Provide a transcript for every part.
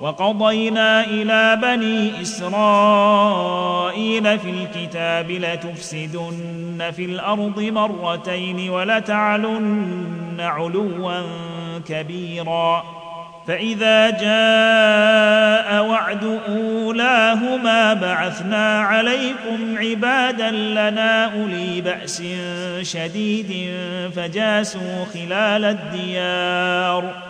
وقضينا إلى بني إسرائيل في الكتاب لتفسدن في الأرض مرتين ولتعلن علوا كبيرا. فإذا جاء وعد أولاهما بعثنا عليكم عبادا لنا أولي بأس شديد فجاسوا خلال الديار.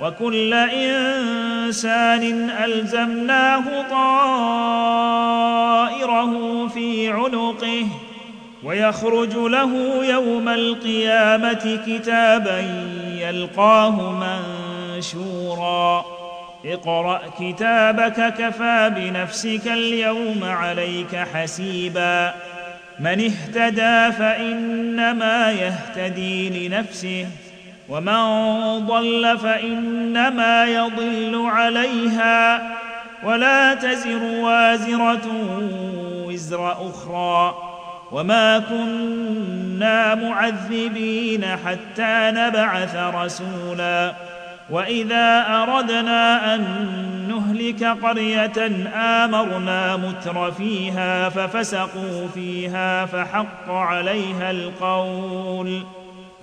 وكل إنسان ألزمناه طائره في عنقه ويخرج له يوم القيامة كتابا يلقاه منشورا. اقرأ كتابك كفى بنفسك اليوم عليك حسيبا. من اهتدى فإنما يهتدي لنفسه. ومن ضل فانما يضل عليها ولا تزر وازره وزر أخرى وما كنا معذبين حتى نبعث رسولا واذا اردنا ان نهلك قريه امرنا متر فيها ففسقوا فيها فحق عليها القول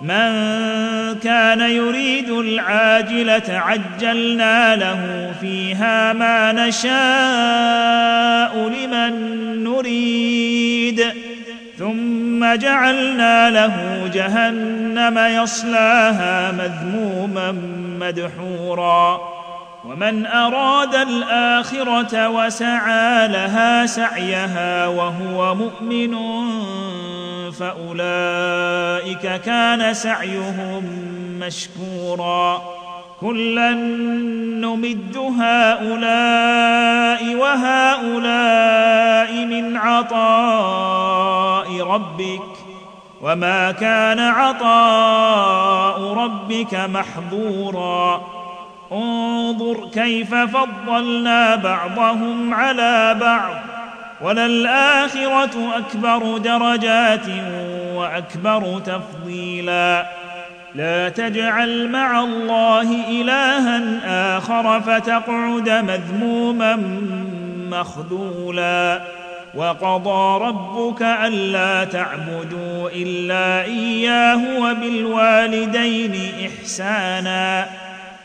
من كان يريد العاجلة عجلنا له فيها ما نشاء لمن نريد. ثم جعلنا له جهنم يصلاها مذموما مدحورا. ومن أراد الآخرة وسعى لها سعيها وهو مؤمن فأولئك كان سعيهم مشكورا. كلا نمد هؤلاء وهؤلاء من عطاء ربك وما كان عطاء ربك محظورا. انظر كيف فضلنا بعضهم على بعض. وللآخرة أكبر درجات وأكبر تفضيلا. لا تجعل مع الله إلها آخر فتقعد مذموما مخذولا. وقضى ربك ألا تعبدوا إلا إياه وبالوالدين إحسانا.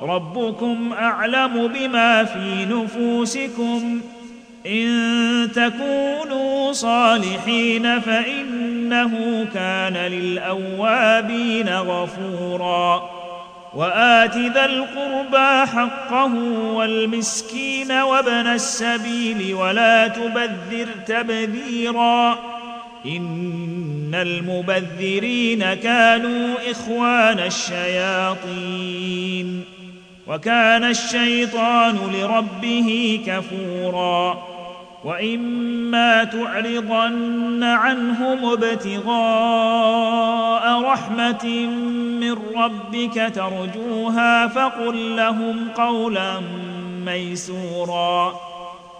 ربكم أعلم بما في نفوسكم. إن تكونوا صالحين فإنه كان للأوابين غفورا. وآت ذا القربى حقه والمسكين وابن السبيل ولا تبذر تبذيرا. إن المبذرين كانوا إخوان الشياطين. وكان الشيطان لربه كفورا وإما تعرضن عنهم ابتغاء رحمة من ربك ترجوها فقل لهم قولا ميسورا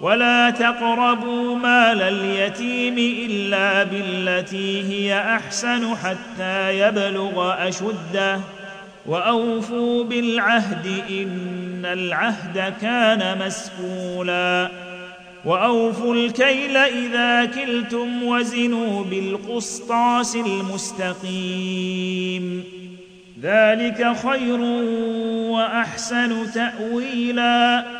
ولا تقربوا مال اليتيم إلا بالتي هي أحسن حتى يبلغ أشده. وأوفوا بالعهد إن العهد كان مسؤولا. وأوفوا الكيل إذا كلتم وزنوا بالقسطاس المستقيم. ذلك خير وأحسن تأويلا.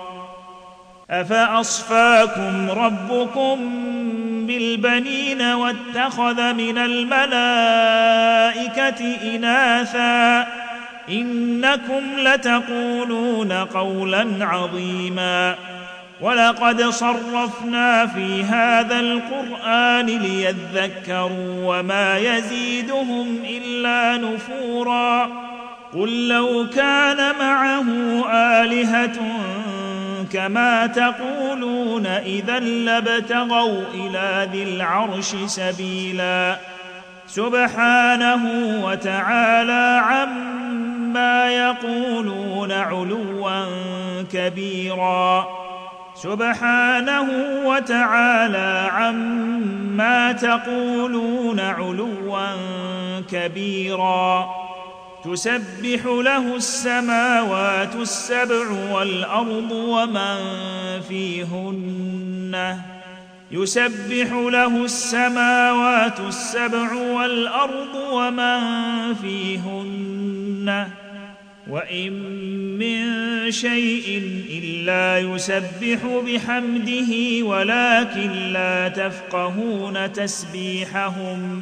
أفأصفاكم ربكم بالبنين واتخذ من الملائكة إناثا إنكم لتقولون قولا عظيما ولقد صرفنا في هذا القرآن ليذكروا وما يزيدهم إلا نفورا قل لو كان معه آلهة كما تقولون إذا لابتغوا إلى ذي العرش سبيلا. سبحانه وتعالى عما يقولون علوا كبيرا. سبحانه وتعالى عما تقولون علوا كبيرا. تسبح له السماوات السبع والأرض ومن فيهن. يسبح له السماوات السبع والأرض ومن فيهن. وإن من شيء إلا يسبح بحمده ولكن لا تفقهون تسبيحهم.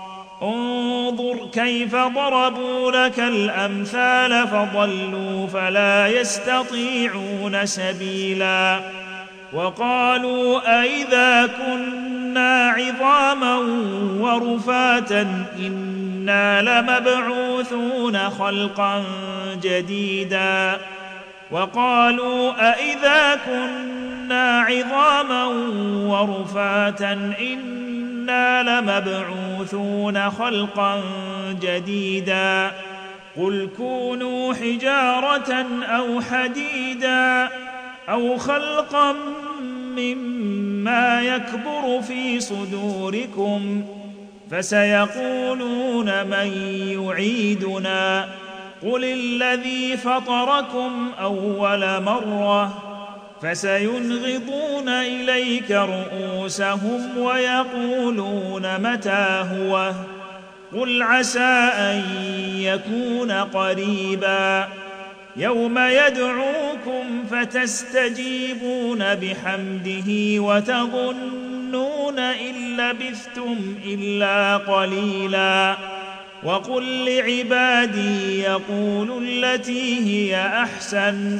انظر كيف ضربوا لك الأمثال فضلوا فلا يستطيعون سبيلا وقالوا أإذا كنا عظاما ورفاتا إنا لمبعوثون خلقا جديدا وقالوا أإذا كنا عظاما ورفاتا إنا أنا لمبعوثون خلقا جديدا قل كونوا حجاره أو حديدا أو خلقا مما يكبر في صدوركم فسيقولون من يعيدنا قل الذي فطركم اول مره فسينغضون إليك رؤوسهم ويقولون متى هو؟ قل عسى أن يكون قريبا. يوم يدعوكم فتستجيبون بحمده وتظنون إن لبثتم إلا قليلا. وقل لعبادي يقولوا التي هي أحسن.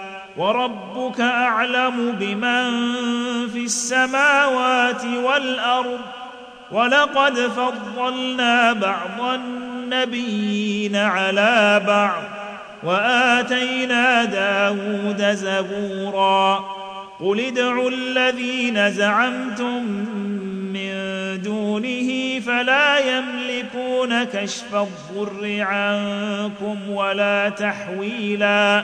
وربك أعلم بمن في السماوات والأرض ولقد فضلنا بعض النبيين على بعض وآتينا داود زبورا قل ادعوا الذين زعمتم من دونه فلا يملكون كشف الضر عنكم ولا تحويلا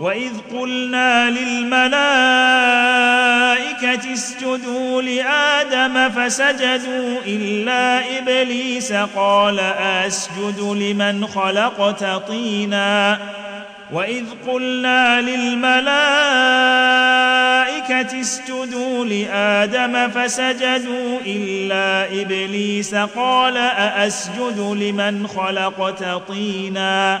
واذ قلنا للملائكه اسجدوا لادم فسجدوا الا ابليس قال اسجد لمن خلقت طينا واذ قلنا للملائكه اسجدوا لادم فسجدوا الا ابليس قال ااسجد لمن خلقت طينا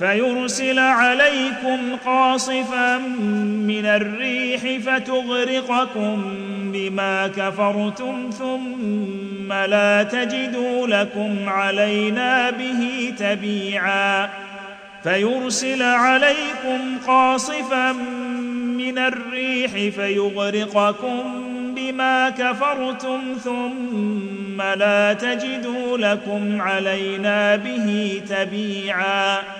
فيرسل عليكم قاصفا من الريح فتغرقكم بما كفرتم ثم لا تجدوا لكم علينا به تبيعا فيرسل عليكم قاصفا من الريح فيغرقكم بما كفرتم ثم لا تجدوا لكم علينا به تبيعا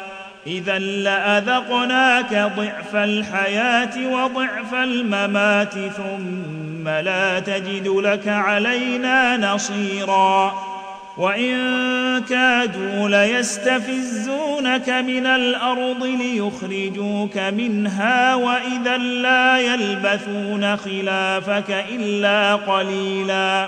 إذا لأذقناك ضعف الحياة وضعف الممات ثم لا تجد لك علينا نصيرا. وإن كادوا ليستفزونك من الأرض ليخرجوك منها وإذا لا يلبثون خلافك إلا قليلا.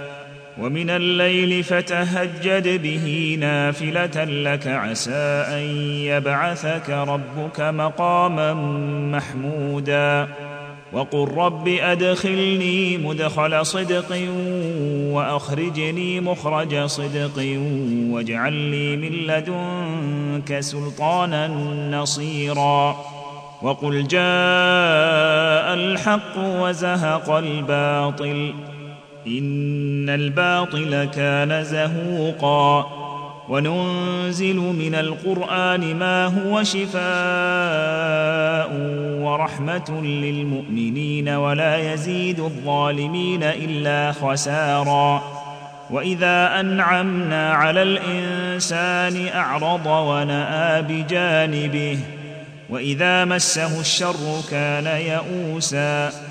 ومن الليل فتهجد به نافلة لك عسى أن يبعثك ربك مقاما محمودا. وقل رب أدخلني مدخل صدق وأخرجني مخرج صدق واجعل لي من لدنك سلطانا نصيرا. وقل جاء الحق وزهق الباطل. إن الباطل كان زهوقا. وننزل من القرآن ما هو شفاء ورحمة للمؤمنين ولا يزيد الظالمين إلا خسارا. وإذا أنعمنا على الإنسان أعرض ونأى بجانبه. وإذا مسه الشر كان يئوسا.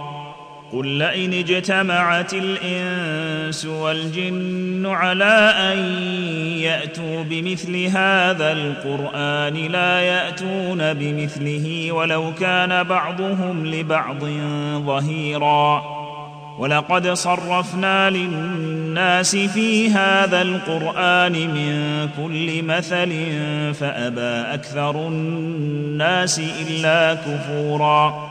قل لئن اجتمعت الإنس والجن على أن يأتوا بمثل هذا القرآن لا يأتون بمثله ولو كان بعضهم لبعض ظهيرا. ولقد صرفنا للناس في هذا القرآن من كل مثل فأبى أكثر الناس إلا كفورا.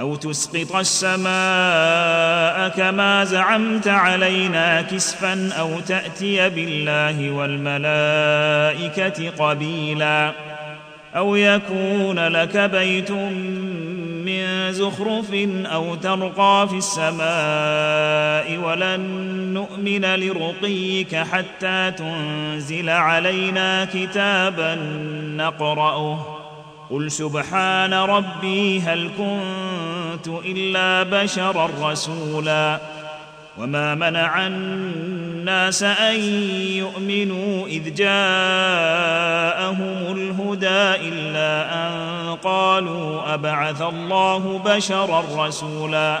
أو تسقط السماء كما زعمت علينا كسفا أو تأتي بالله والملائكة قبيلا أو يكون لك بيت من زخرف أو ترقى في السماء ولن نؤمن لرقيك حتى تنزل علينا كتابا نقرأه قل سبحان ربي هل كنت إلا بشرا رسولا وما منع الناس أن يؤمنوا إذ جاءهم الهدى إلا أن قالوا أبعث الله بشرا رسولا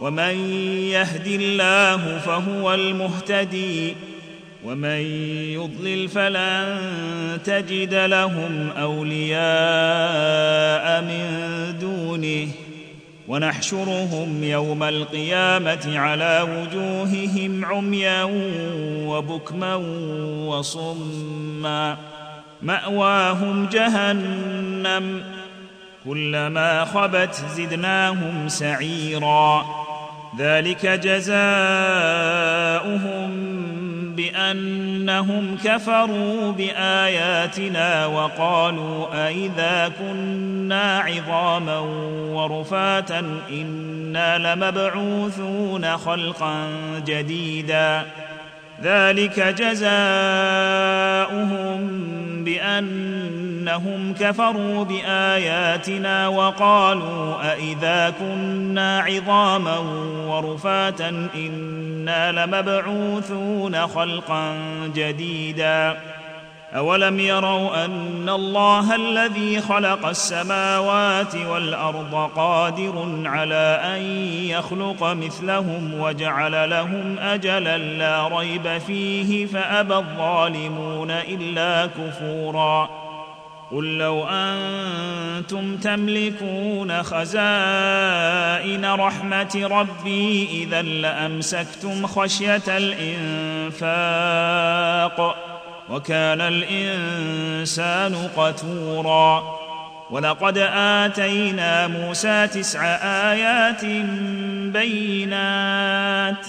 ومن يهد الله فهو المهتدي ومن يضلل فلن تجد لهم أولياء من دونه. ونحشرهم يوم القيامة على وجوههم عميا وبكما وصما. مأواهم جهنم كلما خبت زدناهم سعيرا. ذلك جزاؤهم بأنهم كفروا بآياتنا وقالوا أإذا كنا عظاما ورفاتا إنا لمبعوثون خلقا جديدا ذلك جزاؤهم بأنهم كفروا بآياتنا وقالوا أإذا كنا عظاما ورفاتا إنا لمبعوثون خلقا جديدا أولم يروا أن الله الذي خلق السماوات والأرض قادر على أن يخلق مثلهم وجعل لهم أجلا لا ريب فيه فأبى الظالمون إلا كفورا قل لو أنتم تملكون خزائن رحمة ربي إذا لأمسكتم خشية الإنفاق وكان الإنسان قتورا. ولقد آتينا موسى تسع آيات بينات.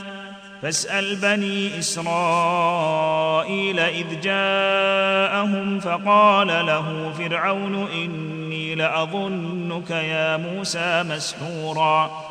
فاسأل بني إسرائيل إذ جاءهم فقال له فرعون إني لأظنك يا موسى مسحورا.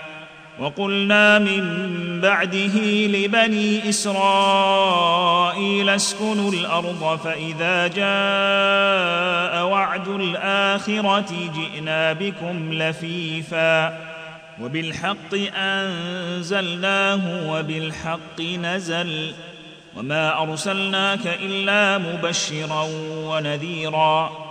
وقلنا من بعده لبني إسرائيل اسكنوا الأرض فإذا جاء وعد الآخرة جئنا بكم لفيفا وبالحق أنزلناه وبالحق نزل وما أرسلناك إلا مبشرا ونذيرا